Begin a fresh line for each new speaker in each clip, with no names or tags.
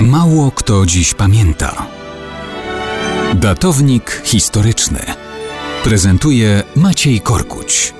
Mało kto dziś pamięta. Datownik historyczny prezentuje Maciej Korkuć.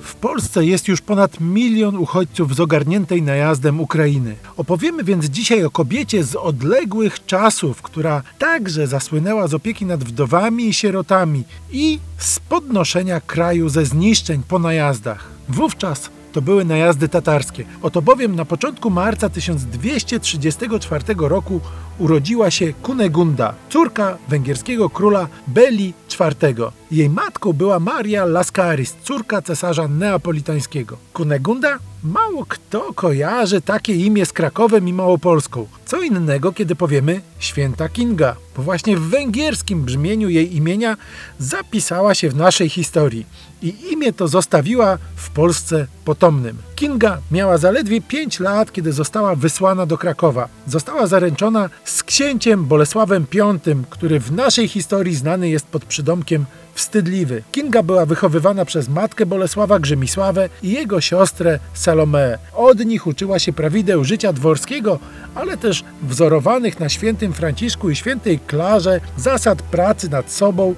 W Polsce jest już ponad milion uchodźców z ogarniętej najazdem Ukrainy. Opowiemy więc dzisiaj o kobiecie z odległych czasów, która także zasłynęła z opieki nad wdowami i sierotami i z podnoszenia kraju ze zniszczeń po najazdach. Wówczas to były najazdy tatarskie. Oto bowiem na początku marca 1234 roku urodziła się Kunegunda, córka węgierskiego króla Beli IV. Jej matką była Maria Lascaris, córka cesarza neapolitańskiego. Kunegunda? Mało kto kojarzy takie imię z Krakowem i Małopolską. Co innego, kiedy powiemy święta Kinga, bo właśnie w węgierskim brzmieniu jej imienia zapisała się w naszej historii i imię to zostawiła w Polsce potomnym. Kinga miała zaledwie 5 lat, kiedy została wysłana do Krakowa. Została zaręczona z księciem Bolesławem V, który w naszej historii znany jest pod przydomkiem Wstydliwy. Kinga była wychowywana przez matkę Bolesława Grzymisławę i jego siostrę Salomeę. Od nich uczyła się prawideł życia dworskiego, ale też wzorowanych na świętym Franciszku i świętej Klarze zasad pracy nad sobą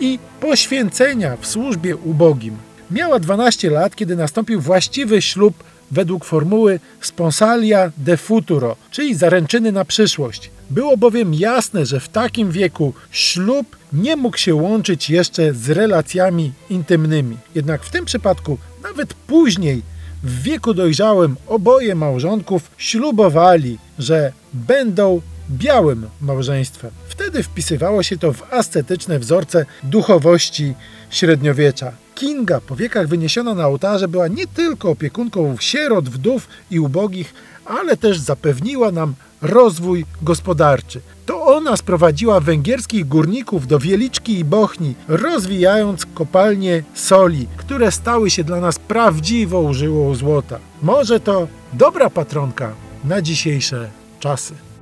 i poświęcenia w służbie ubogim. Miała 12 lat, kiedy nastąpił właściwy ślub według formuły sponsalia de futuro, czyli zaręczyny na przyszłość. Było bowiem jasne, że w takim wieku ślub nie mógł się łączyć jeszcze z relacjami intymnymi. Jednak w tym przypadku, nawet później, w wieku dojrzałym, oboje małżonków ślubowali, że będą białym małżeństwem. Wtedy wpisywało się to w ascetyczne wzorce duchowości średniowiecza. Kinga, po wiekach wyniesiona na ołtarze, była nie tylko opiekunką sierot, wdów i ubogich, ale też zapewniła nam rozwój gospodarczy. To ona sprowadziła węgierskich górników do Wieliczki i Bochni, rozwijając kopalnie soli, które stały się dla nas prawdziwą żyłą złota. Może to dobra patronka na dzisiejsze czasy.